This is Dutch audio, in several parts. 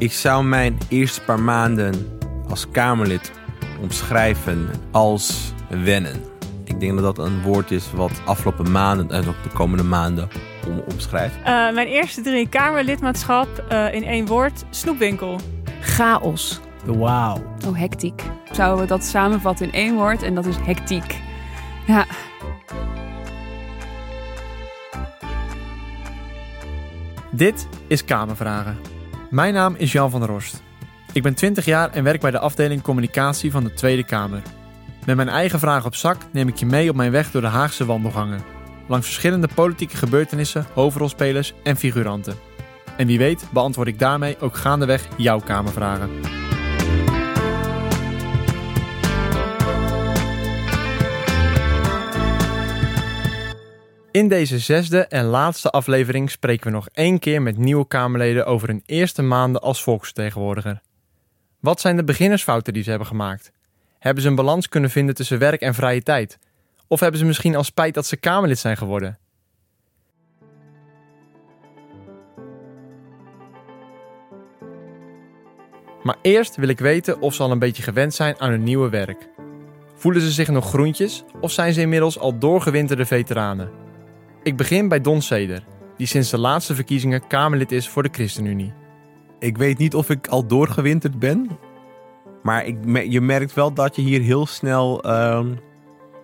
Ik zou mijn eerste paar maanden als Kamerlid omschrijven als wennen. Ik denk dat dat een woord is wat afgelopen maanden en ook de komende maanden om, omschrijft. Uh, mijn eerste drie Kamerlidmaatschap uh, in één woord: snoepwinkel. Chaos. Wauw. Oh, hectiek. Zouden we dat samenvatten in één woord en dat is hectiek. Ja. Dit is Kamervragen. Mijn naam is Jan van der Rost. Ik ben 20 jaar en werk bij de afdeling communicatie van de Tweede Kamer. Met mijn eigen vragen op zak neem ik je mee op mijn weg door de Haagse wandelgangen. Langs verschillende politieke gebeurtenissen, hoofdrolspelers en figuranten. En wie weet beantwoord ik daarmee ook gaandeweg jouw Kamervragen. In deze zesde en laatste aflevering spreken we nog één keer met nieuwe Kamerleden over hun eerste maanden als volksvertegenwoordiger. Wat zijn de beginnersfouten die ze hebben gemaakt? Hebben ze een balans kunnen vinden tussen werk en vrije tijd? Of hebben ze misschien al spijt dat ze Kamerlid zijn geworden? Maar eerst wil ik weten of ze al een beetje gewend zijn aan hun nieuwe werk. Voelen ze zich nog groentjes of zijn ze inmiddels al doorgewinterde veteranen? Ik begin bij Don Seder, die sinds de laatste verkiezingen Kamerlid is voor de ChristenUnie. Ik weet niet of ik al doorgewinterd ben. Maar ik, je merkt wel dat je hier heel snel, um,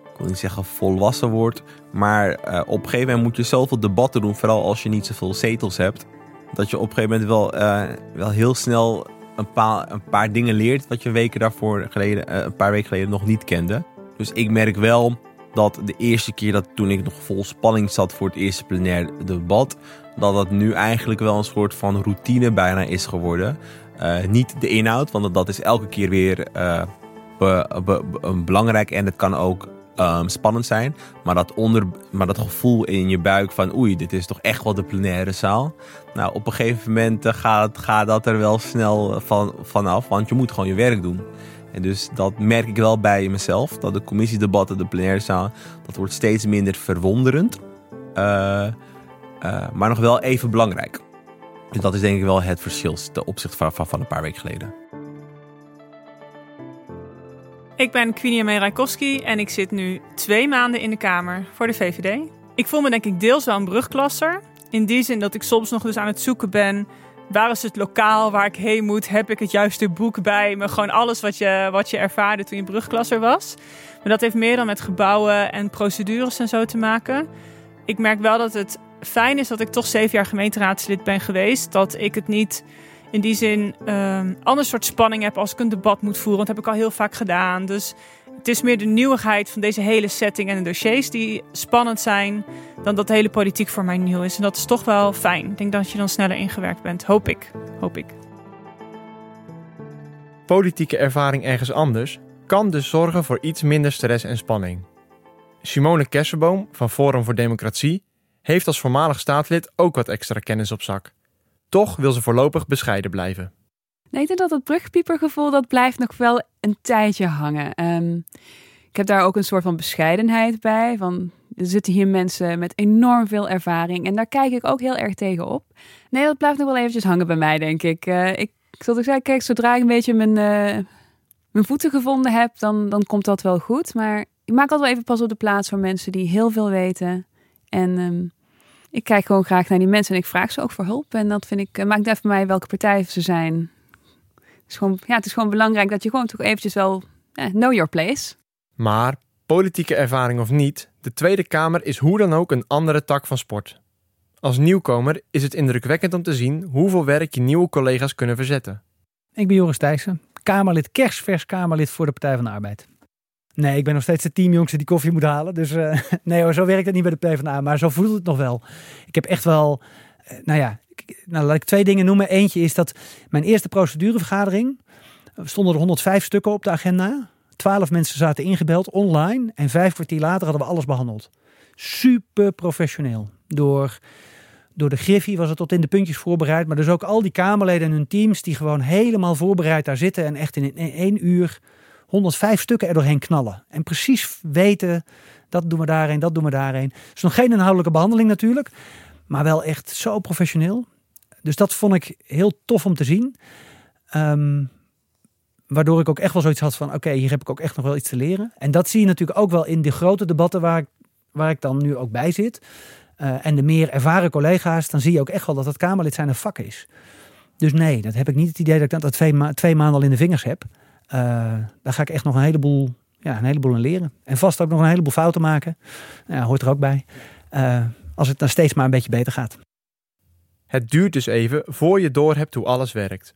ik wil niet zeggen volwassen wordt. Maar uh, op een gegeven moment moet je zoveel debatten doen. Vooral als je niet zoveel zetels hebt. Dat je op een gegeven moment wel, uh, wel heel snel een paar, een paar dingen leert. Wat je weken daarvoor geleden, uh, een paar weken geleden nog niet kende. Dus ik merk wel dat de eerste keer dat toen ik nog vol spanning zat voor het eerste plenair debat, dat dat nu eigenlijk wel een soort van routine bijna is geworden. Uh, niet de inhoud, want dat is elke keer weer uh, be, be, be, belangrijk en het kan ook um, spannend zijn. Maar dat, onder, maar dat gevoel in je buik van oei, dit is toch echt wel de plenaire zaal. Nou, op een gegeven moment uh, gaat, gaat dat er wel snel van, vanaf, want je moet gewoon je werk doen. Dus dat merk ik wel bij mezelf. Dat de commissiedebatten, de plenaire zaal, dat wordt steeds minder verwonderend. Uh, uh, maar nog wel even belangrijk. Dus dat is denk ik wel het verschil ten opzichte van, van, een paar weken geleden. Ik ben Quinia Merakowski en ik zit nu twee maanden in de Kamer voor de VVD. Ik voel me denk ik deels wel een brugklasser. In die zin dat ik soms nog dus aan het zoeken ben Waar is het lokaal waar ik heen moet? Heb ik het juiste boek bij me? Gewoon alles wat je, wat je ervaarde toen je brugklasser was. Maar dat heeft meer dan met gebouwen en procedures en zo te maken. Ik merk wel dat het fijn is dat ik toch zeven jaar gemeenteraadslid ben geweest. Dat ik het niet in die zin um, ander soort spanning heb als ik een debat moet voeren. Dat heb ik al heel vaak gedaan. Dus het is meer de nieuwigheid van deze hele setting en de dossiers die spannend zijn, dan dat de hele politiek voor mij nieuw is. En dat is toch wel fijn. Ik denk dat je dan sneller ingewerkt bent. Hoop ik. Hoop ik. Politieke ervaring ergens anders kan dus zorgen voor iets minder stress en spanning. Simone Kessenboom van Forum voor Democratie heeft als voormalig staatslid ook wat extra kennis op zak. Toch wil ze voorlopig bescheiden blijven. Nee, ik denk dat het brugpiepergevoel dat blijft nog wel een tijdje hangen. Um, ik heb daar ook een soort van bescheidenheid bij. Van, er zitten hier mensen met enorm veel ervaring. En daar kijk ik ook heel erg tegen op. Nee, dat blijft nog wel eventjes hangen bij mij, denk ik. Uh, ik zoals ik zei, kijk, zodra ik een beetje mijn, uh, mijn voeten gevonden heb, dan, dan komt dat wel goed. Maar ik maak altijd wel even pas op de plaats voor mensen die heel veel weten. En um, ik kijk gewoon graag naar die mensen en ik vraag ze ook voor hulp. En dat vind ik, uh, maakt even voor mij welke partij ze zijn is gewoon, ja, het is gewoon belangrijk dat je gewoon toch eventjes wel eh, know your place. Maar politieke ervaring of niet, de Tweede Kamer is hoe dan ook een andere tak van sport. Als nieuwkomer is het indrukwekkend om te zien hoeveel werk je nieuwe collega's kunnen verzetten. Ik ben Joris Thijssen, Kamerlid, kerstvers Kamerlid voor de Partij van de Arbeid. Nee, ik ben nog steeds de teamjongste die koffie moet halen. Dus uh, nee hoor, zo werkt het niet bij de PvdA. Maar zo voelt het nog wel. Ik heb echt wel, uh, nou ja, nou, laat ik twee dingen noemen. Eentje is dat mijn eerste procedurevergadering stonden er 105 stukken op de agenda. 12 mensen zaten ingebeld online en vijf kwartier later hadden we alles behandeld. Super professioneel. Door, door de Griffie was het tot in de puntjes voorbereid, maar dus ook al die Kamerleden en hun teams die gewoon helemaal voorbereid daar zitten en echt in, in één uur 105 stukken er doorheen knallen. En precies weten, dat doen we daarheen, dat doen we daarheen. Het is nog geen inhoudelijke behandeling natuurlijk, maar wel echt zo professioneel. Dus dat vond ik heel tof om te zien. Ehm, waardoor ik ook echt wel zoiets had van, oké, hier heb ik ook echt nog wel iets te leren. En dat zie je natuurlijk ook wel in de grote debatten waar ik, waar ik dan nu ook bij zit. Uh, en de meer ervaren collega's, dan zie je ook echt wel dat het Kamerlid zijn een vak is. Dus nee, dat heb ik niet het idee dat ik dat twee, ma twee maanden al in de vingers heb. Uh, daar ga ik echt nog een heleboel, ja, een heleboel leren. En vast ook nog een heleboel fouten maken. Ja, hoort er ook bij. Uh, als het dan steeds maar een beetje beter gaat. Het duurt dus even voor je doorhebt hoe alles werkt.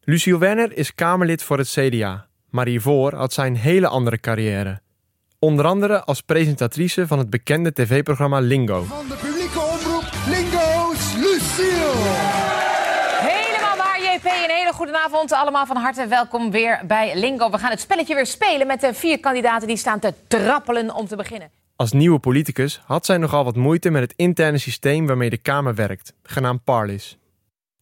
Luciel Werner is Kamerlid voor het CDA, maar hiervoor had zij een hele andere carrière. Onder andere als presentatrice van het bekende tv-programma Lingo. Van de publieke omroep Lingo's Luciel. Helemaal waar, JP. Een hele goede avond. Allemaal van harte welkom weer bij Lingo. We gaan het spelletje weer spelen met de vier kandidaten die staan te trappelen om te beginnen. Als nieuwe politicus had zij nogal wat moeite met het interne systeem waarmee de Kamer werkt, genaamd Parlis.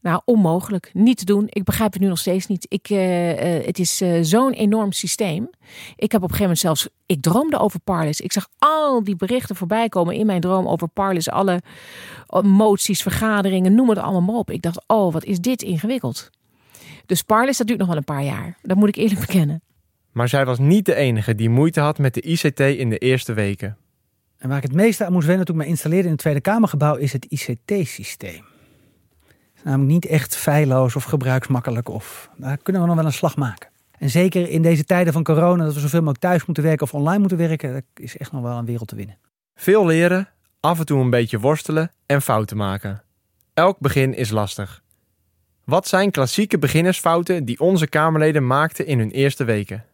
Nou, onmogelijk. Niet te doen. Ik begrijp het nu nog steeds niet. Ik, uh, uh, het is uh, zo'n enorm systeem. Ik heb op een gegeven moment zelfs... Ik droomde over Parlis. Ik zag al die berichten voorbij komen in mijn droom over Parlis. Alle moties, vergaderingen, noem het allemaal maar op. Ik dacht, oh, wat is dit ingewikkeld. Dus Parlis, dat duurt nog wel een paar jaar. Dat moet ik eerlijk bekennen. Maar zij was niet de enige die moeite had met de ICT in de eerste weken. En waar ik het meeste aan moest wennen toen ik me installeerde in het Tweede Kamergebouw... is het ICT-systeem namelijk niet echt feilloos of gebruiksmakkelijk. Of, daar kunnen we nog wel een slag maken. En zeker in deze tijden van corona, dat we zoveel mogelijk thuis moeten werken of online moeten werken, dat is echt nog wel een wereld te winnen. Veel leren, af en toe een beetje worstelen en fouten maken. Elk begin is lastig. Wat zijn klassieke beginnersfouten die onze Kamerleden maakten in hun eerste weken?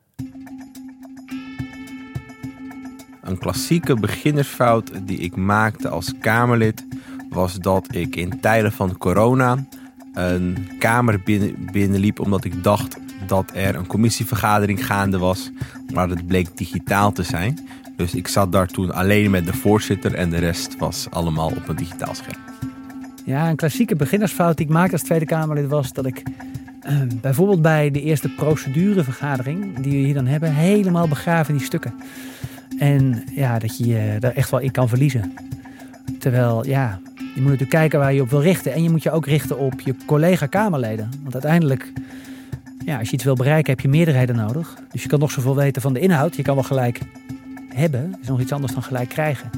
Een klassieke beginnersfout die ik maakte als Kamerlid was dat ik in tijden van corona een kamer binnen, binnenliep omdat ik dacht dat er een commissievergadering gaande was, maar het bleek digitaal te zijn. Dus ik zat daar toen alleen met de voorzitter en de rest was allemaal op een digitaal scherm. Ja, een klassieke beginnersfout die ik maakte als Tweede Kamerlid was dat ik uh, bijvoorbeeld bij de eerste procedurevergadering die we hier dan hebben, helemaal begraven die stukken. En ja, dat je daar echt wel in kan verliezen. Terwijl, ja, je moet natuurlijk kijken waar je op wil richten. En je moet je ook richten op je collega-Kamerleden. Want uiteindelijk, ja, als je iets wil bereiken, heb je meerderheden nodig. Dus je kan nog zoveel weten van de inhoud. Je kan wel gelijk hebben. Is nog iets anders dan gelijk krijgen.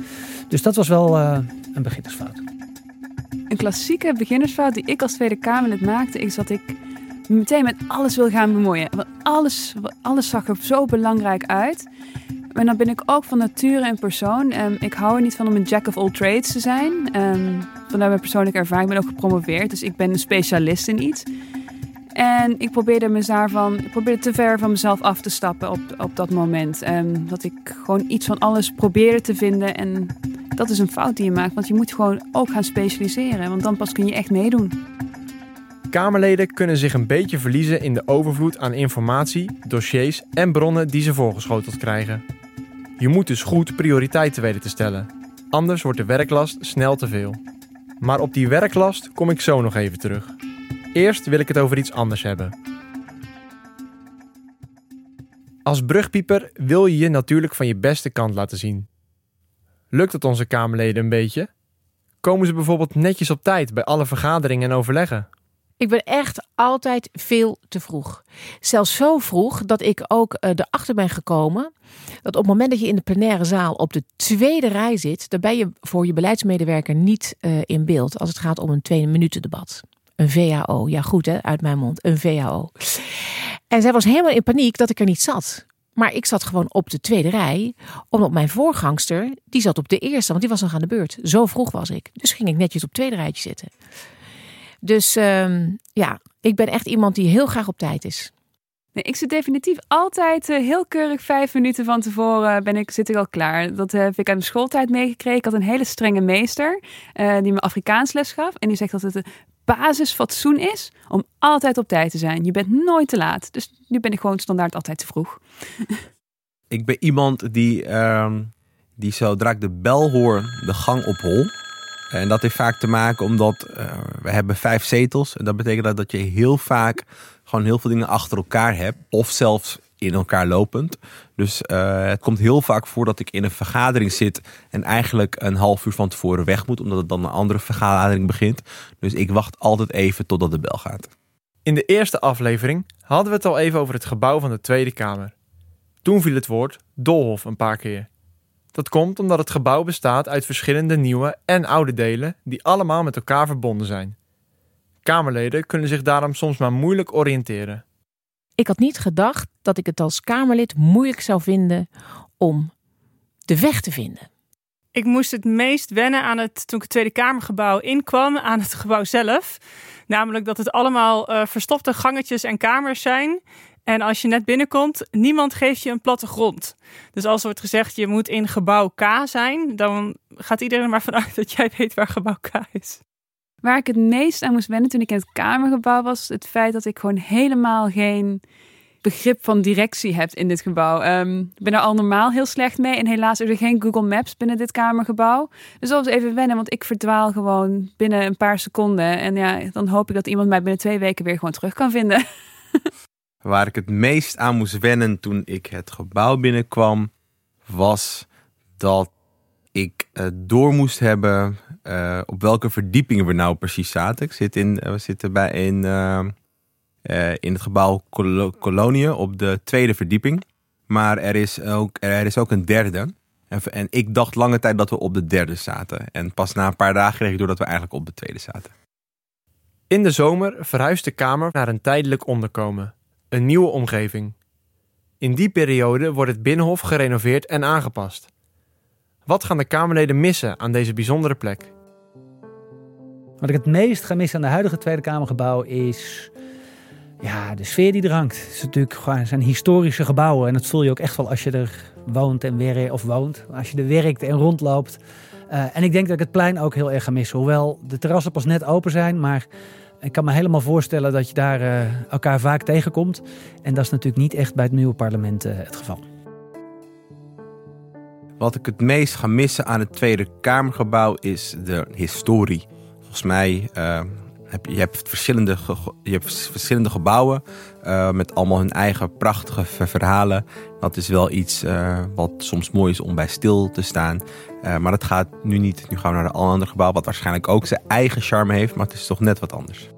Dus dat was wel uh, een beginnersfout. Een klassieke beginnersfout die ik als Tweede Kamerlid maakte, is dat ik meteen met alles wil gaan bemoeien. Want alles, alles zag er zo belangrijk uit. En dan ben ik ook van nature een persoon. Um, ik hou er niet van om een jack of all trades te zijn. Um, vandaar mijn persoonlijke ervaring. Ik ben ook gepromoveerd, dus ik ben een specialist in iets. En ik probeerde me daarvan, ik probeerde te ver van mezelf af te stappen op, op dat moment. Um, dat ik gewoon iets van alles probeerde te vinden. En dat is een fout die je maakt, want je moet gewoon ook gaan specialiseren. Want dan pas kun je echt meedoen. Kamerleden kunnen zich een beetje verliezen in de overvloed aan informatie, dossiers en bronnen die ze voorgeschoteld krijgen. Je moet dus goed prioriteiten weten te stellen. Anders wordt de werklast snel te veel. Maar op die werklast kom ik zo nog even terug. Eerst wil ik het over iets anders hebben. Als brugpieper wil je je natuurlijk van je beste kant laten zien. Lukt het onze Kamerleden een beetje? Komen ze bijvoorbeeld netjes op tijd bij alle vergaderingen en overleggen? Ik ben echt altijd veel te vroeg. Zelfs zo vroeg dat ik ook uh, erachter ben gekomen dat op het moment dat je in de plenaire zaal op de tweede rij zit, dan ben je voor je beleidsmedewerker niet uh, in beeld als het gaat om een twee minuten debat. Een VAO. Ja, goed hè, uit mijn mond. Een VAO. En zij was helemaal in paniek dat ik er niet zat. Maar ik zat gewoon op de tweede rij, omdat mijn voorgangster, die zat op de eerste, want die was nog aan de beurt. Zo vroeg was ik. Dus ging ik netjes op het tweede rijtje zitten. Dus um, ja, ik ben echt iemand die heel graag op tijd is. Nee, ik zit definitief altijd uh, heel keurig vijf minuten van tevoren ben ik, zit ik al klaar. Dat heb ik uit mijn schooltijd meegekregen. Ik had een hele strenge meester uh, die me Afrikaans les gaf. En die zegt dat het een basisfatsoen is om altijd op tijd te zijn. Je bent nooit te laat. Dus nu ben ik gewoon standaard altijd te vroeg. ik ben iemand die, uh, die zodra ik de bel hoor de gang ophol. En dat heeft vaak te maken omdat uh, we hebben vijf zetels. En dat betekent dat je heel vaak gewoon heel veel dingen achter elkaar hebt. Of zelfs in elkaar lopend. Dus eh, het komt heel vaak voor dat ik in een vergadering zit en eigenlijk een half uur van tevoren weg moet, omdat het dan een andere vergadering begint. Dus ik wacht altijd even totdat de bel gaat. In de eerste aflevering hadden we het al even over het gebouw van de Tweede Kamer. Toen viel het woord Dolhof een paar keer. Dat komt omdat het gebouw bestaat uit verschillende nieuwe en oude delen die allemaal met elkaar verbonden zijn. Kamerleden kunnen zich daarom soms maar moeilijk oriënteren. Ik had niet gedacht dat ik het als Kamerlid moeilijk zou vinden om de weg te vinden. Ik moest het meest wennen aan het, toen ik het Tweede Kamergebouw inkwam, aan het gebouw zelf. Namelijk dat het allemaal uh, verstopte gangetjes en kamers zijn. En als je net binnenkomt, niemand geeft je een plattegrond. Dus als wordt gezegd, je moet in gebouw K zijn, dan gaat iedereen er maar vanuit dat jij weet waar gebouw K is. Waar ik het meest aan moest wennen toen ik in het Kamergebouw was, het feit dat ik gewoon helemaal geen begrip van directie heb in dit gebouw. Um, ik ben er al normaal heel slecht mee en helaas is er geen Google Maps binnen dit Kamergebouw. Dus dat was even wennen, want ik verdwaal gewoon binnen een paar seconden. En ja, dan hoop ik dat iemand mij binnen twee weken weer gewoon terug kan vinden. Waar ik het meest aan moest wennen toen ik het gebouw binnenkwam, was dat ik uh, door moest hebben uh, op welke verdieping we nou precies zaten. Ik zit in, we zitten bij in, in het gebouw Col op de tweede verdieping. Maar er is ook, er is ook een derde. En, en ik dacht lange tijd dat we op de derde zaten. En pas na een paar dagen kreeg ik door dat we eigenlijk op de tweede zaten. In de zomer verhuist de kamer naar een tijdelijk onderkomen. Een nieuwe omgeving. In die periode wordt het binnenhof gerenoveerd en aangepast. Wat gaan de Kamerleden missen aan deze bijzondere plek? Wat ik het meest ga missen aan de huidige Tweede Kamergebouw is ja, de sfeer die er hangt. Het is natuurlijk gewoon zijn historische gebouwen en dat voel je ook echt wel als je er woont en werkt of woont, als je er werkt en rondloopt. Uh, en ik denk dat ik het plein ook heel erg ga missen. Hoewel de terrassen pas net open zijn, maar ik kan me helemaal voorstellen dat je daar uh, elkaar vaak tegenkomt. En dat is natuurlijk niet echt bij het nieuwe parlement uh, het geval. Wat ik het meest ga missen aan het Tweede Kamergebouw is de historie. Volgens mij heb je, hebt verschillende, je hebt verschillende gebouwen uh, met allemaal hun eigen prachtige verhalen. Dat is wel iets uh, wat soms mooi is om bij stil te staan. maar dat gaat nu niet. Nu gaan we naar een ander gebouw wat waarschijnlijk ook zijn eigen charme heeft. Maar het is toch net wat anders.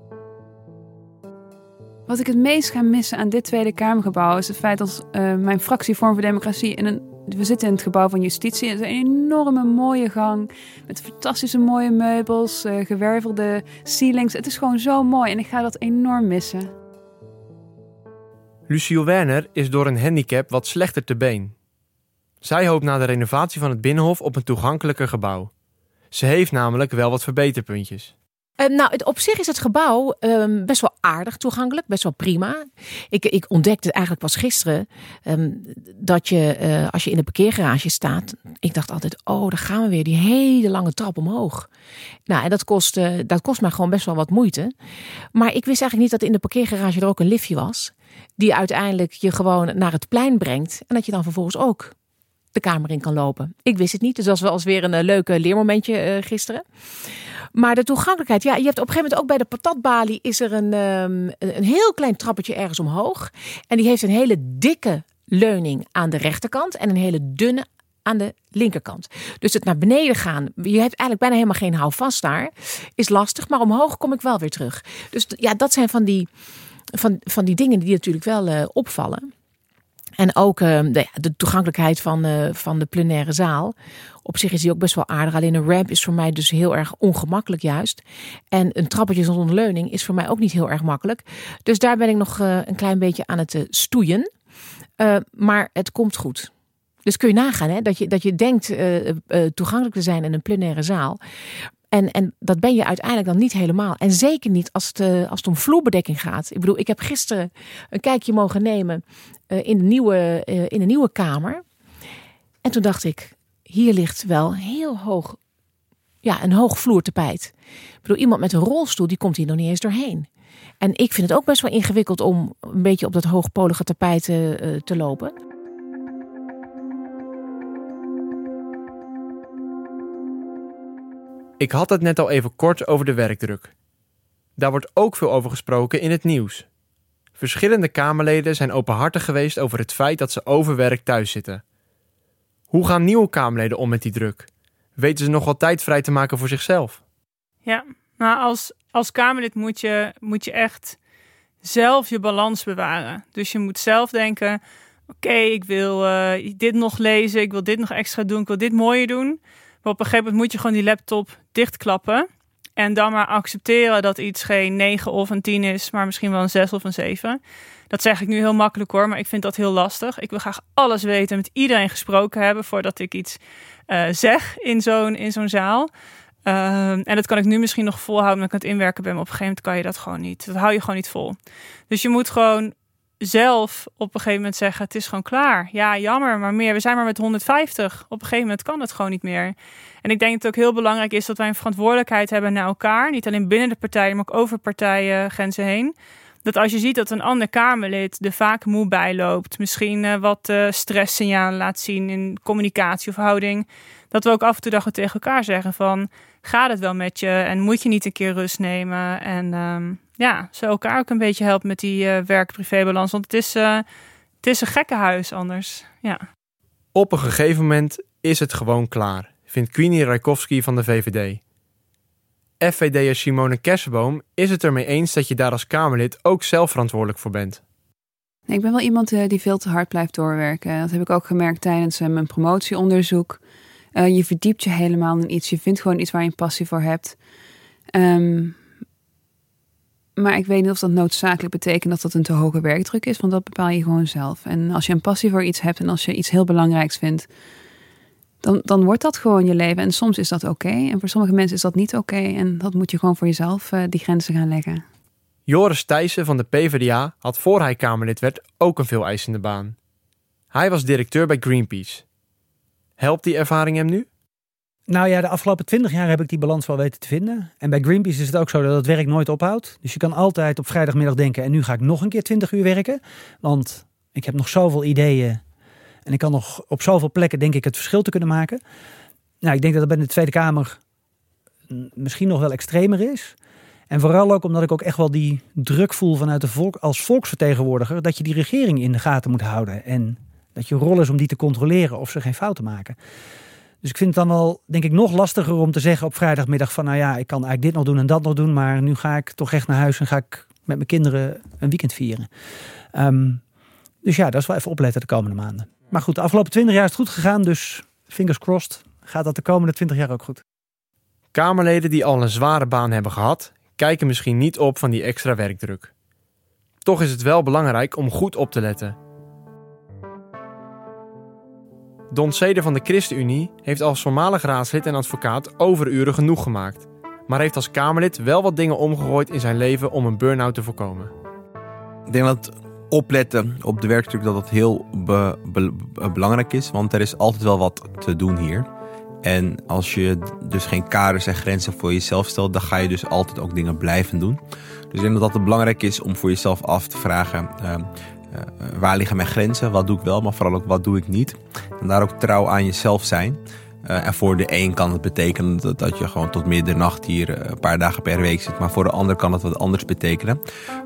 Wat ik het meest ga missen aan dit Tweede Kamergebouw is het feit dat mijn fractie Vorm voor Democratie in een we zitten in het gebouw van justitie. Het is een enorme mooie gang met fantastische mooie meubels, uh, gewervelde ceilings. Het is gewoon zo mooi en ik ga dat enorm missen. Luciel Werner is door een handicap wat slechter te been. Zij hoopt na de renovatie van het Binnenhof op een toegankelijker gebouw. Ze heeft namelijk wel wat verbeterpuntjes. Uh, nou, op zich is het gebouw um, best wel aardig toegankelijk, best wel prima. Ik, ik ontdekte eigenlijk pas gisteren um, dat je, uh, als je in de parkeergarage staat, ik dacht altijd, oh, daar gaan we weer, die hele lange trap omhoog. Nou, en dat kost, uh, dat kost mij gewoon best wel wat moeite. Maar ik wist eigenlijk niet dat in de parkeergarage er ook een liftje was, die uiteindelijk je gewoon naar het plein brengt en dat je dan vervolgens ook de kamer in kan lopen. Ik wist het niet, dus dat was wel eens weer een leuke leermomentje gisteren. Maar de toegankelijkheid, ja, je hebt op een gegeven moment ook bij de patatbalie is er een, um, een heel klein trappetje ergens omhoog. En die heeft een hele dikke leuning aan de rechterkant en een hele dunne aan de linkerkant. Dus het naar beneden gaan, je hebt eigenlijk bijna helemaal geen houvast daar, is lastig. Maar omhoog kom ik wel weer terug. Dus ja, dat zijn van die, van, van die dingen die natuurlijk wel uh, opvallen. En ook uh, de, toegankelijkheid van, uh, van de plenaire zaal. Op zich is die ook best wel aardig. Alleen een ramp is voor mij dus heel erg ongemakkelijk juist. En een trappetje zonder leuning is voor mij ook niet heel erg makkelijk. Dus daar ben ik nog uh, een klein beetje aan het stoeien. maar het komt goed. Dus kun je nagaan hè, dat, je, dat je denkt toegankelijk te zijn in een plenaire zaal. En, en dat ben je uiteindelijk dan niet helemaal. En zeker niet als het, uh, als het om vloerbedekking gaat. Ik bedoel, ik heb gisteren een kijkje mogen nemen uh, in, de nieuwe, uh, in de nieuwe kamer. En toen dacht ik, hier ligt wel heel hoog, ja, een hoog vloertapijt. Ik bedoel, iemand met een rolstoel, die komt hier nog niet eens doorheen. En ik vind het ook best wel ingewikkeld om een beetje op dat hoogpolige tapijt te lopen. Ik had het net al even kort over de werkdruk. Daar wordt ook veel over gesproken in het nieuws. Verschillende Kamerleden zijn openhartig geweest over het feit dat ze overwerk thuis zitten. Hoe gaan nieuwe Kamerleden om met die druk? Weten ze nog wat tijd vrij te maken voor zichzelf? Ja, maar als, als Kamerlid moet je, moet je echt zelf je balans bewaren. Dus je moet zelf denken: oké, ik wil eh, dit nog lezen, ik wil dit nog extra doen, ik wil dit mooier doen. Maar op een gegeven moment moet je gewoon die laptop dichtklappen. En dan maar accepteren dat iets geen 9 of een 10 is, maar misschien wel een 6 of een 7. Dat zeg ik nu heel makkelijk hoor, maar ik vind dat heel lastig. Ik wil graag alles weten, met iedereen gesproken hebben voordat ik iets uh, zeg in zo'n, zo'n zaal. Um, en dat kan ik nu misschien nog volhouden, omdat ik aan het inwerken ben. Maar op een gegeven moment kan je dat gewoon niet. Dat hou je gewoon niet vol. Dus je moet gewoon zelf op een gegeven moment zeggen: het is gewoon klaar. Ja, jammer, maar meer. We zijn maar met 150. Op een gegeven moment kan het gewoon niet meer. En ik denk dat het ook heel belangrijk is dat wij een verantwoordelijkheid hebben naar elkaar. Niet alleen binnen de partijen, maar ook over partijengrenzen heen. Dat als je ziet dat een ander Kamerlid er vaak moe bij loopt, misschien uh, wat uh, stresssignalen laat zien in communicatie of houding, dat we ook af en toe dat tegen elkaar zeggen van gaat het wel met je en moet je niet een keer rust nemen en um, ja, ze elkaar ook een beetje helpen met die uh, werk-privébalans, want het is, het is een gekke huis anders. Ja. Op een gegeven moment is het gewoon klaar, vindt Queenie Rijkowski van de VVD. FVD'er Simone Kersenboom is het ermee eens dat je daar als Kamerlid ook zelf verantwoordelijk voor bent. Ik ben wel iemand uh, die veel te hard blijft doorwerken. Dat heb ik ook gemerkt tijdens uh, mijn promotieonderzoek. Uh, je verdiept je helemaal in iets. Je vindt gewoon iets waar je een passie voor hebt. Um, maar ik weet niet of dat noodzakelijk betekent dat dat een te hoge werkdruk is, want dat bepaal je gewoon zelf. En als je een passie voor iets hebt en als je iets heel belangrijks vindt, dan, dan wordt dat gewoon je leven. En soms is dat oké. En voor sommige mensen is dat niet oké. En dat moet je gewoon voor jezelf uh, die grenzen gaan leggen. Joris Thijssen van de PvdA had voor hij Kamerlid werd ook een veel eisende baan. Hij was directeur bij Greenpeace. Helpt die ervaring hem nu? Nou ja, de afgelopen twintig jaar heb ik die balans wel weten te vinden. En bij Greenpeace is het ook zo dat het werk nooit ophoudt. Dus je kan altijd op vrijdagmiddag denken: en nu ga ik nog een keer twintig uur werken. Want ik heb nog zoveel ideeën en ik kan nog op zoveel plekken, denk ik, het verschil te kunnen maken. Nou, ik denk dat dat bij de Tweede Kamer misschien nog wel extremer is. En vooral ook omdat ik ook echt wel die druk voel vanuit de volk, als volksvertegenwoordiger, dat je die regering in de gaten moet houden. En dat je rol is om die te controleren of ze geen fouten maken. Dus ik vind het dan wel, denk ik, nog lastiger om te zeggen op vrijdagmiddag van, nou ja, ik kan eigenlijk dit nog doen en dat nog doen, maar nu ga ik toch echt naar huis en ga ik met mijn kinderen een weekend vieren. Um, dus ja, dat is wel even opletten de komende maanden. Maar goed, de afgelopen 20 jaar is het goed gegaan, dus fingers crossed gaat dat de komende 20 jaar ook goed. Kamerleden die al een zware baan hebben gehad, kijken misschien niet op van die extra werkdruk. Toch is het wel belangrijk om goed op te letten. Don Seder van de ChristenUnie heeft als voormalig raadslid en advocaat overuren genoeg gemaakt, maar heeft als Kamerlid wel wat dingen omgegooid in zijn leven om een burn-out te voorkomen. Ik denk dat opletten op de werkdruk dat dat heel belangrijk is. Want er is altijd wel wat te doen hier. En als je dus geen kaders en grenzen voor jezelf stelt, dan ga je dus altijd ook dingen blijven doen. Dus ik denk dat het belangrijk is om voor jezelf af te vragen. Uh, uh, waar liggen mijn grenzen? Wat doe ik wel, maar vooral ook wat doe ik niet? En daar ook trouw aan jezelf zijn. Uh, en voor de een kan het betekenen dat, dat je gewoon tot middernacht hier een paar dagen per week zit. Maar voor de ander kan het wat anders betekenen.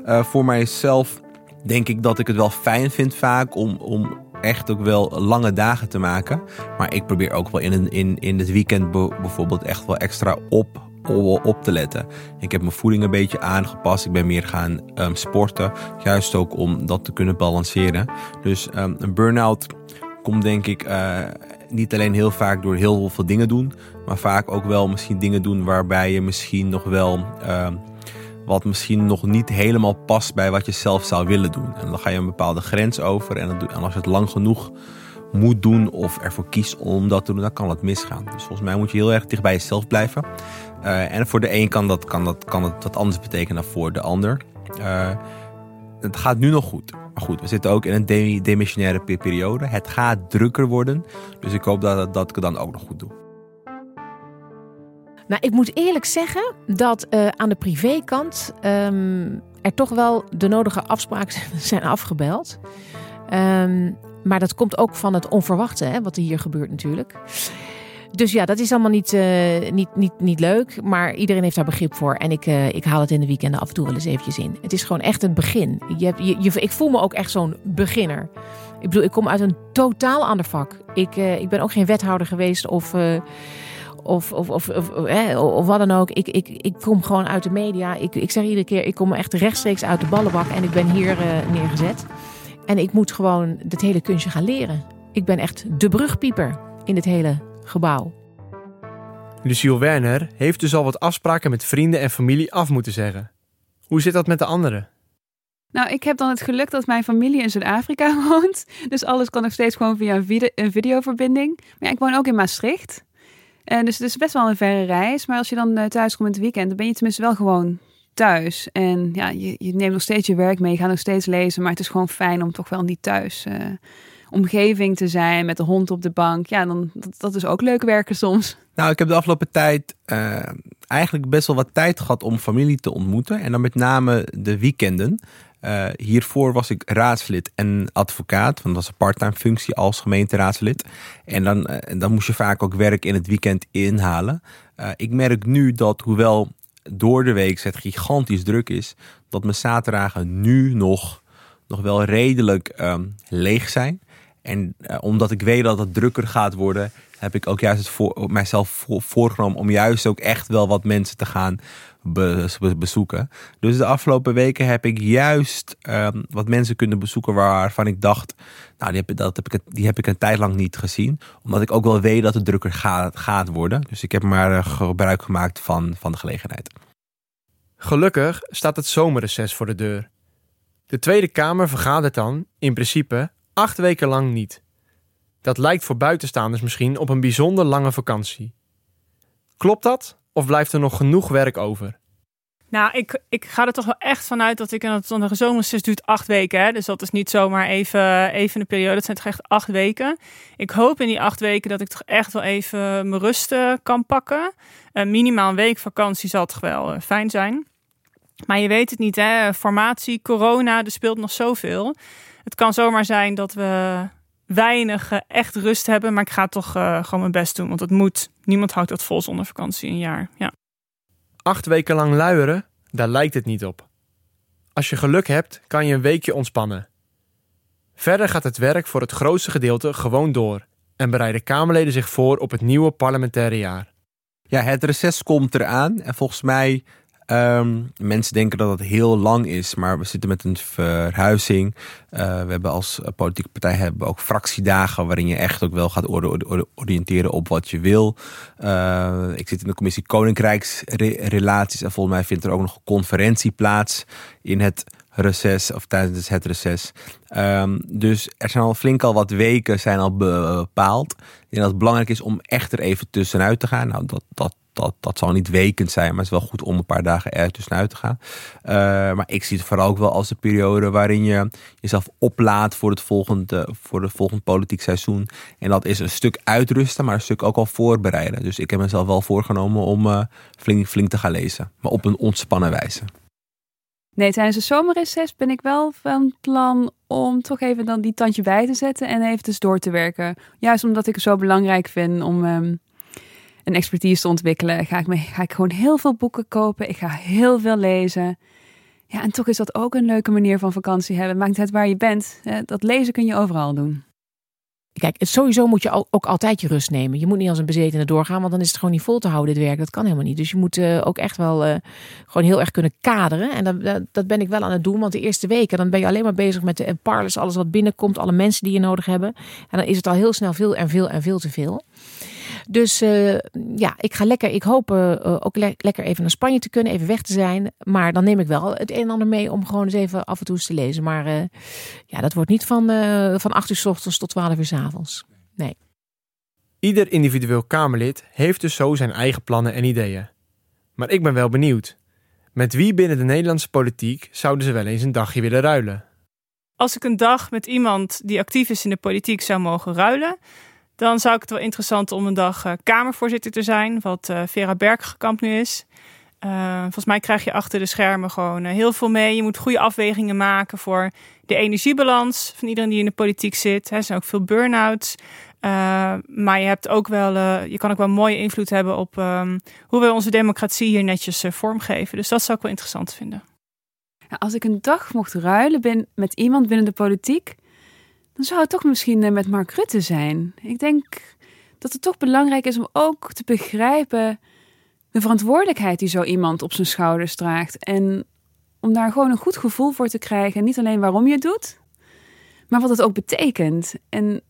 voor mijzelf denk ik dat ik het wel fijn vind vaak om, om echt ook wel lange dagen te maken. Maar ik probeer ook wel in, in, in het weekend bijvoorbeeld echt wel extra op, op te letten. Ik heb mijn voeding een beetje aangepast. Ik ben meer gaan um, sporten. Juist ook om dat te kunnen balanceren. Dus um, een burn-out komt denk ik uh, niet alleen heel vaak door heel veel dingen doen. Maar vaak ook wel misschien dingen doen waarbij je misschien nog wel... Uh, wat misschien nog niet helemaal past bij wat je zelf zou willen doen. En dan ga je een bepaalde grens over. En, als je het lang genoeg moet doen of ervoor kiest om dat te doen, dan kan het misgaan. Dus volgens mij moet je heel erg dicht bij jezelf blijven. Uh, en voor de een kan dat, kan, dat, kan het wat anders betekenen dan voor de ander. Uh, het gaat nu nog goed. Maar goed, we zitten ook in een demissionaire periode. Het gaat drukker worden. Dus ik hoop dat, dat ik het dan ook nog goed doe. Nou, ik moet eerlijk zeggen dat uh, aan de privékant um, er toch wel de nodige afspraken zijn afgebeld. Um, maar dat komt ook van het onverwachte, hè, wat er hier gebeurt natuurlijk. Dus ja, dat is allemaal niet, eh, niet, niet, niet leuk. Maar iedereen heeft daar begrip voor. En ik, eh, ik haal het in de weekenden af en toe wel eens eventjes in. Het is gewoon echt een begin. Je, hebt- je, je, ik voel me ook echt zo'n beginner. Ik bedoel, ik kom uit een totaal ander vak. Ik, eh, ik ben ook geen wethouder geweest of... of, of, of, of, of wat dan ook. Ik, ik, ik kom gewoon uit de media. Ik, ik zeg iedere keer, ik kom echt rechtstreeks uit de ballenbak. En ik ben hier neergezet. En ik moet gewoon dit hele kunstje gaan leren. Ik ben echt de brugpieper in dit hele gebouw. Luciel Werner heeft dus al wat afspraken met vrienden en familie af moeten zeggen. Hoe zit dat met de anderen? Nou, ik heb dan het geluk dat mijn familie in Zuid-Afrika woont. Dus alles kan nog steeds gewoon via een, vide- een videoverbinding. Maar ja, ik woon ook in Maastricht. En dus het is best wel een verre reis. Maar als je dan eh, thuis komt in het weekend, dan ben je tenminste wel gewoon thuis. En ja, je, je neemt nog steeds je werk mee, je gaat nog steeds lezen. Maar het is gewoon fijn om toch wel in die thuis eh, omgeving te zijn. Met de hond op de bank. Ja, dan, dat, is ook leuk werken soms. Nou, ik heb de afgelopen tijd eh, eigenlijk best wel wat tijd gehad om familie te ontmoeten. En dan met name de weekenden. Eh, hiervoor was ik raadslid en advocaat, want dat was een parttime functie als gemeenteraadslid. En dan, en dan moest je vaak ook werk in het weekend inhalen. Ik merk nu dat, hoewel door de week het gigantisch druk is, dat mijn zaterdagen nu nog, nog wel redelijk ehm, leeg zijn. En eh, omdat ik weet dat het drukker gaat worden, heb ik ook juist voor, mijzelf voor- voorgenomen om juist ook echt wel wat mensen te gaan be- be- bezoeken. Dus de afgelopen weken heb ik juist ehm, wat mensen kunnen bezoeken waarvan ik dacht, nou die heb, dat heb ik, die heb ik een tijd lang niet gezien. Omdat ik ook wel weet dat het drukker gaat, gaat worden. Dus ik heb maar eh, gebruik gemaakt van, van de gelegenheid. Gelukkig staat het zomerreces voor de deur. De Tweede Kamer vergadert dan, in principe, acht weken lang niet. Dat lijkt voor buitenstaanders misschien op een bijzonder lange vakantie. Klopt dat? Of blijft er nog genoeg werk over? Nou, ik, ik ga er toch wel echt vanuit dat ik... En dat de duurt acht weken. Hè? Dus dat is niet zomaar even, even een periode. Het zijn toch echt acht weken. Ik hoop in die acht weken dat ik toch echt wel even mijn rust eh, kan pakken. Eh, minimaal een week vakantie zal toch wel eh, fijn zijn. Maar je weet het niet, hè? Formatie, corona, er speelt nog zoveel. Het kan zomaar zijn dat we weinig eh, echt rust hebben. Maar ik ga toch eh, gewoon mijn best doen. Want het moet. Niemand houdt dat vol zonder vakantie een jaar. Ja. Acht weken lang luieren? Daar lijkt het niet op. Als je geluk hebt, kan je een weekje ontspannen. Verder gaat het werk voor het grootste gedeelte gewoon door en bereiden Kamerleden zich voor op het nieuwe parlementaire jaar. Ja, het reces komt eraan. En volgens mij, ehm, mensen denken dat het heel lang is. Maar we zitten met een verhuizing. Eh, we hebben als eh, politieke partij hebben ook fractiedagen... waarin je echt ook wel gaat ori- ori- oriënteren op wat je wil. Eh, ik zit in de commissie Koninkrijksrelaties. En volgens mij vindt er ook nog een conferentie plaats in het reces of tijdens het reces. Ehm, dus er zijn al flink al wat weken zijn al be- bepaald. Denk dat het belangrijk is om echt er even tussenuit te gaan. Nou, dat, dat, dat, dat zal niet wekend zijn, maar het is wel goed om een paar dagen er tussenuit te gaan. Eh, maar ik zie het vooral ook wel als de periode waarin je jezelf oplaadt voor het volgende, voor het volgende politiek seizoen. En dat is een stuk uitrusten, maar een stuk ook al voorbereiden. Dus ik heb mezelf wel voorgenomen om eh, flink, flink te gaan lezen, maar op een ontspannen wijze. Nee, tijdens de zomerreces ben ik wel van plan om toch even dan die tandje bij te zetten en even dus door te werken. Juist omdat ik het zo belangrijk vind om ehm, een expertise te ontwikkelen, ga ik, me, ga ik gewoon heel veel boeken kopen. Ik ga heel veel lezen. Ja, en toch is dat ook een leuke manier van vakantie hebben. Maakt uit waar je bent. Dat lezen kun je overal doen. Kijk, het- sowieso moet je ook altijd je rust nemen. Je moet niet als een bezetene doorgaan, want dan is het gewoon niet vol te houden, dit werk. Dat kan helemaal niet. Dus je moet eh, ook echt wel eh, gewoon heel erg kunnen kaderen. En dat, dat, ben ik wel aan het doen, want de eerste weken dan ben je alleen maar bezig met de parlers, alles wat binnenkomt, alle mensen die je nodig hebben. En dan is het al heel snel veel en veel en veel te veel. Dus eh, ja, ik ga lekker, ik hoop eh, eh, ook le- lekker even naar Spanje te kunnen, even weg te zijn. Maar dan neem ik wel het een en ander mee om gewoon eens even af en toe eens te lezen. Maar eh, ja, dat wordt niet van, eh van 8 uur s ochtends tot 12 uur s avonds. Ieder individueel Kamerlid heeft dus zo zijn eigen plannen en ideeën. Maar ik ben wel benieuwd. Met wie binnen de Nederlandse politiek zouden ze wel eens een dagje willen ruilen? Als ik een dag met iemand die actief is in de politiek zou mogen ruilen, dan zou ik het wel interessant om een dag eh, Kamervoorzitter te zijn, wat eh, Vera Bergkamp nu is. Eh, volgens mij krijg je achter de schermen gewoon heel veel mee. Je moet goede afwegingen maken voor de energiebalans van iedereen die in de politiek zit. Er zijn ook veel burn-outs. Maar je, hebt ook wel, je kan ook wel mooie invloed hebben op um, hoe we onze democratie hier netjes vormgeven. Dus dat zou ik wel interessant vinden. Als ik een dag mocht ruilen ben met iemand binnen de politiek, dan zou het toch misschien met Mark Rutte zijn. Ik denk dat het toch belangrijk is om ook te begrijpen de verantwoordelijkheid die zo iemand op zijn schouders draagt. En om daar gewoon een goed gevoel voor te krijgen. Niet alleen waarom je het doet, maar wat het ook betekent. En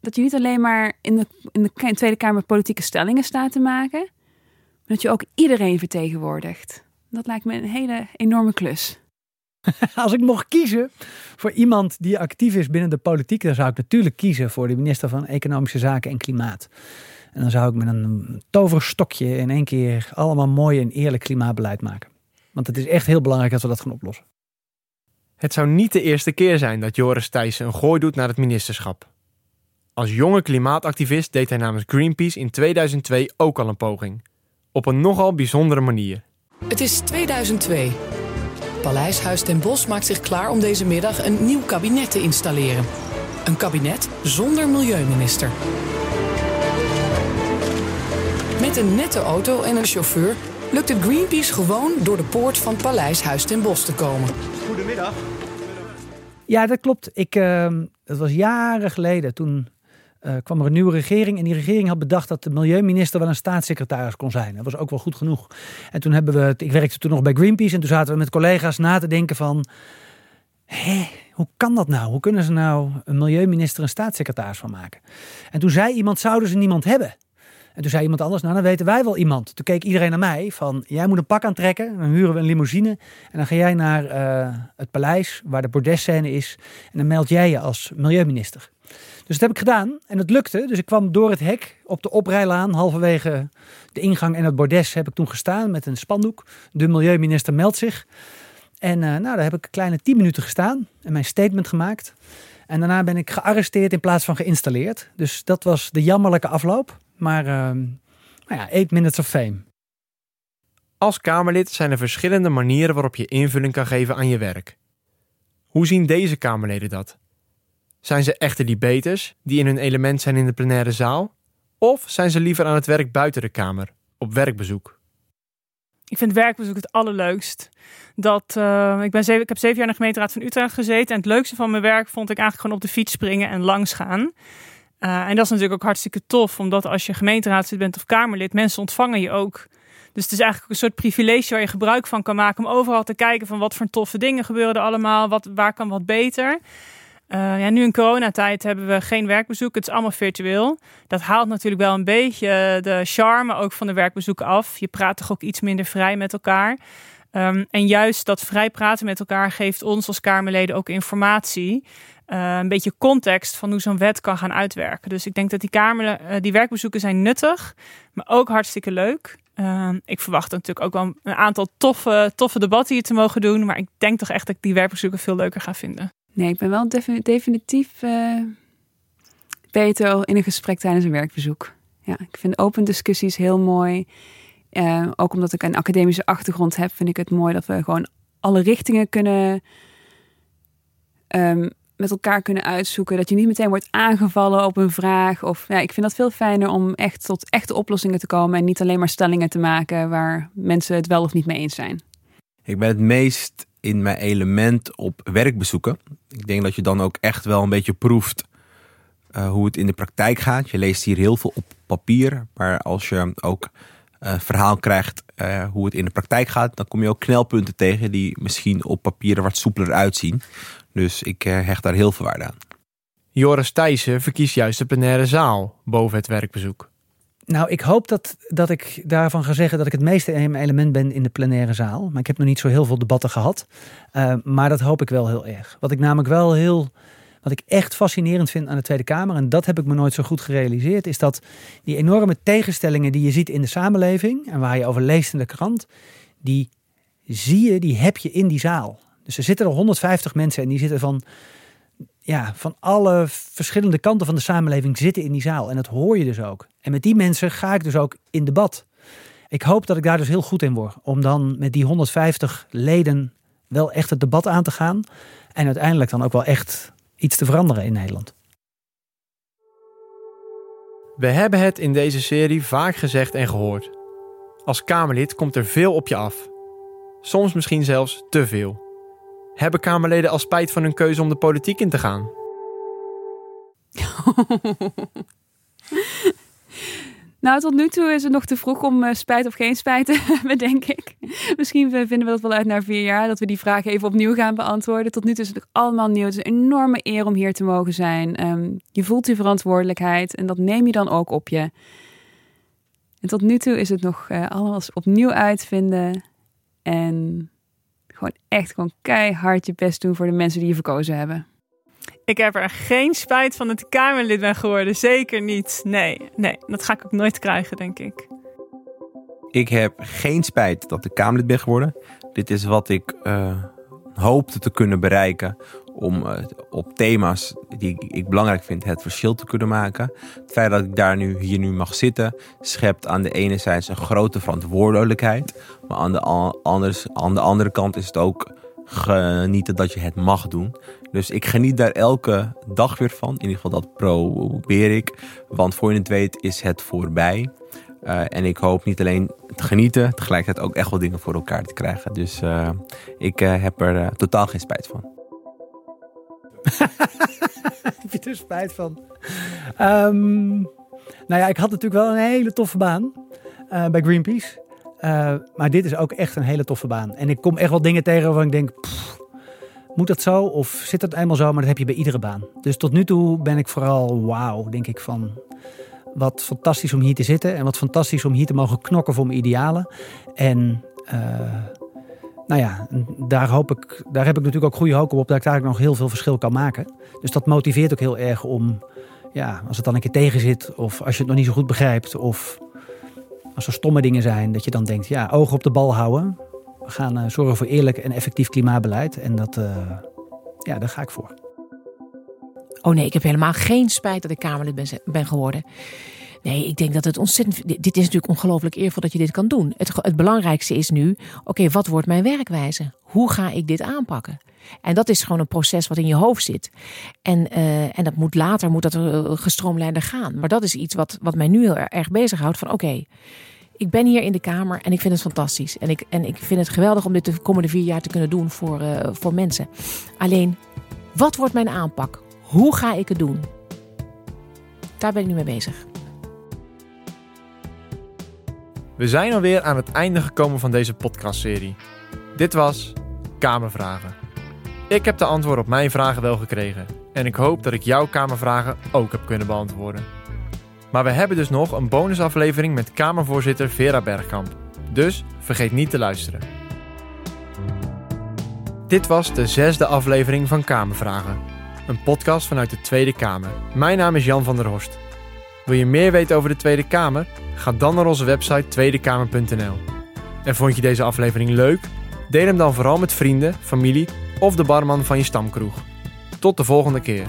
dat je niet alleen maar in de, in de Tweede Kamer politieke stellingen staat te maken, maar dat je ook iedereen vertegenwoordigt. Dat lijkt me een hele enorme klus. Als ik mocht kiezen voor iemand die actief is binnen de politiek, dan zou ik natuurlijk kiezen voor de minister van Economische Zaken en Klimaat. En dan zou ik met een toverstokje in één keer allemaal mooi en eerlijk klimaatbeleid maken. Want het is echt heel belangrijk dat we dat gaan oplossen. Het zou niet de eerste keer zijn dat Joris Thijssen een gooi doet naar het ministerschap. Als jonge klimaatactivist deed hij namens Greenpeace in 2002 ook al een poging. Op een nogal bijzondere manier. Het is 2002. Paleishuis ten Bosch maakt zich klaar om deze middag een nieuw kabinet te installeren. Een kabinet zonder milieuminister. Met een nette auto en een chauffeur lukt het Greenpeace gewoon door de poort van Paleishuis ten Bosch te komen. Goedemiddag. Ja, dat klopt. Ik, uh, het was jaren geleden. Toen uh, kwam er een nieuwe regering. En die regering had bedacht dat de milieuminister wel een staatssecretaris kon zijn. Dat was ook wel goed genoeg. En toen hebben we, ik werkte toen nog bij Greenpeace. En toen zaten we met collega's na te denken van... Hé, hoe kan dat nou? Hoe kunnen ze nou een milieuminister een staatssecretaris van maken? En toen zei iemand, zouden ze niemand hebben? En toen zei iemand anders, nou dan weten wij wel iemand. Toen keek iedereen naar mij van, jij moet een pak aantrekken. Dan huren we een limousine. En dan ga jij naar uh, het paleis waar de bordesscène is. En dan meld jij je als milieuminister. Dus dat heb ik gedaan en het lukte. Dus ik kwam door het hek op de oprijlaan, halverwege de ingang en het bordes, heb ik toen gestaan met een spandoek. De milieuminister meldt zich. En uh, nou, daar heb ik een kleine 10 minuten gestaan en mijn statement gemaakt. En daarna ben ik gearresteerd in plaats van geïnstalleerd. Dus dat was de jammerlijke afloop. Maar uh, ja, 8 minutes of fame. Als Kamerlid zijn er verschillende manieren waarop je invulling kan geven aan je werk. Hoe zien deze Kamerleden dat? Zijn ze echte debaters die in hun element zijn in de plenaire zaal? Of zijn ze liever aan het werk buiten de Kamer, op werkbezoek? Ik vind werkbezoek het allerleukst. Dat, uh, ik, ben ik heb zeven jaar in de gemeenteraad van Utrecht gezeten. En het leukste van mijn werk vond ik eigenlijk gewoon op de fiets springen en langs gaan. Uh, en dat is natuurlijk ook hartstikke tof, omdat als je gemeenteraadslid bent of Kamerlid, mensen ontvangen je ook. Dus het is eigenlijk een soort privilege waar je gebruik van kan maken om overal te kijken van wat voor toffe dingen gebeuren er allemaal, wat, waar kan wat beter. Uh, ja, nu in coronatijd hebben we geen werkbezoek. Het is allemaal virtueel. Dat haalt natuurlijk wel een beetje de charme ook van de werkbezoeken af. Je praat toch ook iets minder vrij met elkaar. Um, en juist dat vrij praten met elkaar geeft ons als Kamerleden ook informatie. Uh, een beetje context van hoe zo'n wet kan gaan uitwerken. Dus ik denk dat die, kamer, die werkbezoeken zijn nuttig, maar ook hartstikke leuk. Uh, ik verwacht natuurlijk ook wel een aantal toffe, toffe debatten hier te mogen doen. Maar ik denk toch echt dat ik die werkbezoeken veel leuker ga vinden. Nee, ik ben wel definitief uh, beter in een gesprek tijdens een werkbezoek. Ja, ik vind open discussies heel mooi. Uh, ook omdat ik een academische achtergrond heb, vind ik het mooi dat we gewoon alle richtingen kunnen um, met elkaar kunnen uitzoeken. Dat je niet meteen wordt aangevallen op een vraag. Of ja, ik vind dat veel fijner om echt tot echte oplossingen te komen en niet alleen maar stellingen te maken waar mensen het wel of niet mee eens zijn. Ik ben het meest in mijn element op werkbezoeken. Ik denk dat je dan ook echt wel een beetje proeft uh, hoe het in de praktijk gaat. Je leest hier heel veel op papier, maar als je ook uh, verhaal krijgt uh, hoe het in de praktijk gaat, dan kom je ook knelpunten tegen die misschien op papier er wat soepeler uitzien. Dus ik hecht daar heel veel waarde aan. Joris Thijssen verkiest juist de plenaire zaal boven het werkbezoek. Nou, ik hoop dat, dat ik daarvan ga zeggen dat ik het meeste element ben in de plenaire zaal. Maar ik heb nog niet zo heel veel debatten gehad. Uh, maar dat hoop ik wel heel erg. Wat ik namelijk wel heel. Wat ik echt fascinerend vind aan de Tweede Kamer, en dat heb ik me nooit zo goed gerealiseerd, is dat die enorme tegenstellingen die je ziet in de samenleving en waar je over leest in de krant, die zie je, die heb je in die zaal. Dus er zitten er 150 mensen en die zitten van ja, van alle verschillende kanten van de samenleving zitten in die zaal. En dat hoor je dus ook. En met die mensen ga ik dus ook in debat. Ik hoop dat ik daar dus heel goed in word. Om dan met die 150 leden wel echt het debat aan te gaan. En uiteindelijk dan ook wel echt iets te veranderen in Nederland. We hebben het in deze serie vaak gezegd en gehoord. Als Kamerlid komt er veel op je af. Soms misschien zelfs te veel. Hebben Kamerleden al spijt van hun keuze om de politiek in te gaan? Nou, tot nu toe is het nog te vroeg om eh, spijt of geen spijt te hebben, denk ik. Misschien vinden we dat wel uit na vier jaar, dat we die vraag even opnieuw gaan beantwoorden. Tot nu toe is het allemaal nieuw. Het is een enorme eer om hier te mogen zijn. Ehm, je voelt die verantwoordelijkheid en dat neem je dan ook op je. En tot nu toe is het nog uh, alles opnieuw uitvinden. En gewoon echt gewoon keihard je best doen voor de mensen die je verkozen hebben. Ik heb er geen spijt van dat ik Kamerlid ben geworden. Zeker niet. Nee, nee, dat ga ik ook nooit krijgen, denk ik. Ik heb geen spijt dat ik Kamerlid ben geworden. Dit is wat ik uh, hoopte te kunnen bereiken om uh, op thema's die ik belangrijk vind het verschil te kunnen maken. Het feit dat ik daar nu hier nu mag zitten schept aan de ene zijde een grote verantwoordelijkheid, maar aan de, anders, aan de andere kant is het ook genieten dat je het mag doen. Dus ik geniet daar elke dag weer van. In ieder geval dat probeer ik. Want voor je het weet is het voorbij. Uh, en ik hoop niet alleen te genieten, tegelijkertijd ook echt wel dingen voor elkaar te krijgen. Dus uh, ik heb er totaal geen spijt van. heb je er spijt van? Um, nou ja, ik had natuurlijk wel een hele toffe baan bij Greenpeace. Uh, maar dit is ook echt een hele toffe baan. En ik kom echt wel dingen tegen waarvan ik denk, moet dat zo? Of zit dat eenmaal zo? Maar dat heb je bij iedere baan. Dus tot nu toe ben ik vooral wauw, denk ik van... Wat fantastisch om hier te zitten. En wat fantastisch om hier te mogen knokken voor mijn idealen. En uh, nou ja, daar, hoop ik, daar heb ik natuurlijk ook goede hoop op dat ik daar nog heel veel verschil kan maken. Dus dat motiveert ook heel erg om, ja, als het dan een keer tegen zit, of als je het nog niet zo goed begrijpt, of als er stomme dingen zijn, dat je dan denkt, ja, ogen op de bal houden. We gaan uh, zorgen voor eerlijk en effectief klimaatbeleid. En dat, uh, ja, daar ga ik voor. Oh nee, ik heb helemaal geen spijt dat ik Kamerlid ben, ben geworden. Nee, ik denk dat het ontzettend. Dit is natuurlijk ongelooflijk eervol dat je dit kan doen. Het, het belangrijkste is nu: oké, wat wordt mijn werkwijze? Hoe ga ik dit aanpakken? En dat is gewoon een proces wat in je hoofd zit. En, uh, en dat moet later moet dat gestroomlijnder gaan. Maar dat is iets wat, wat mij nu heel erg bezighoudt. Van oké, ik ben hier in de Kamer en ik vind het fantastisch. En ik, en ik vind het geweldig om dit de komende vier jaar te kunnen doen voor, uh, voor mensen. Alleen, wat wordt mijn aanpak? Hoe ga ik het doen? Daar ben ik nu mee bezig. We zijn alweer aan het einde gekomen van deze podcastserie. Dit was Kamervragen. Ik heb de antwoord op mijn vragen wel gekregen. En ik hoop dat ik jouw Kamervragen ook heb kunnen beantwoorden. Maar we hebben dus nog een bonusaflevering met Kamervoorzitter Vera Bergkamp. Dus vergeet niet te luisteren. Dit was de zesde aflevering van Kamervragen. Een podcast vanuit de Tweede Kamer. Mijn naam is Jan van der Horst. Wil je meer weten over de Tweede Kamer? Ga dan naar onze website tweedekamer.nl. En vond je deze aflevering leuk? Deel hem dan vooral met vrienden, familie of de barman van je stamkroeg. Tot de volgende keer.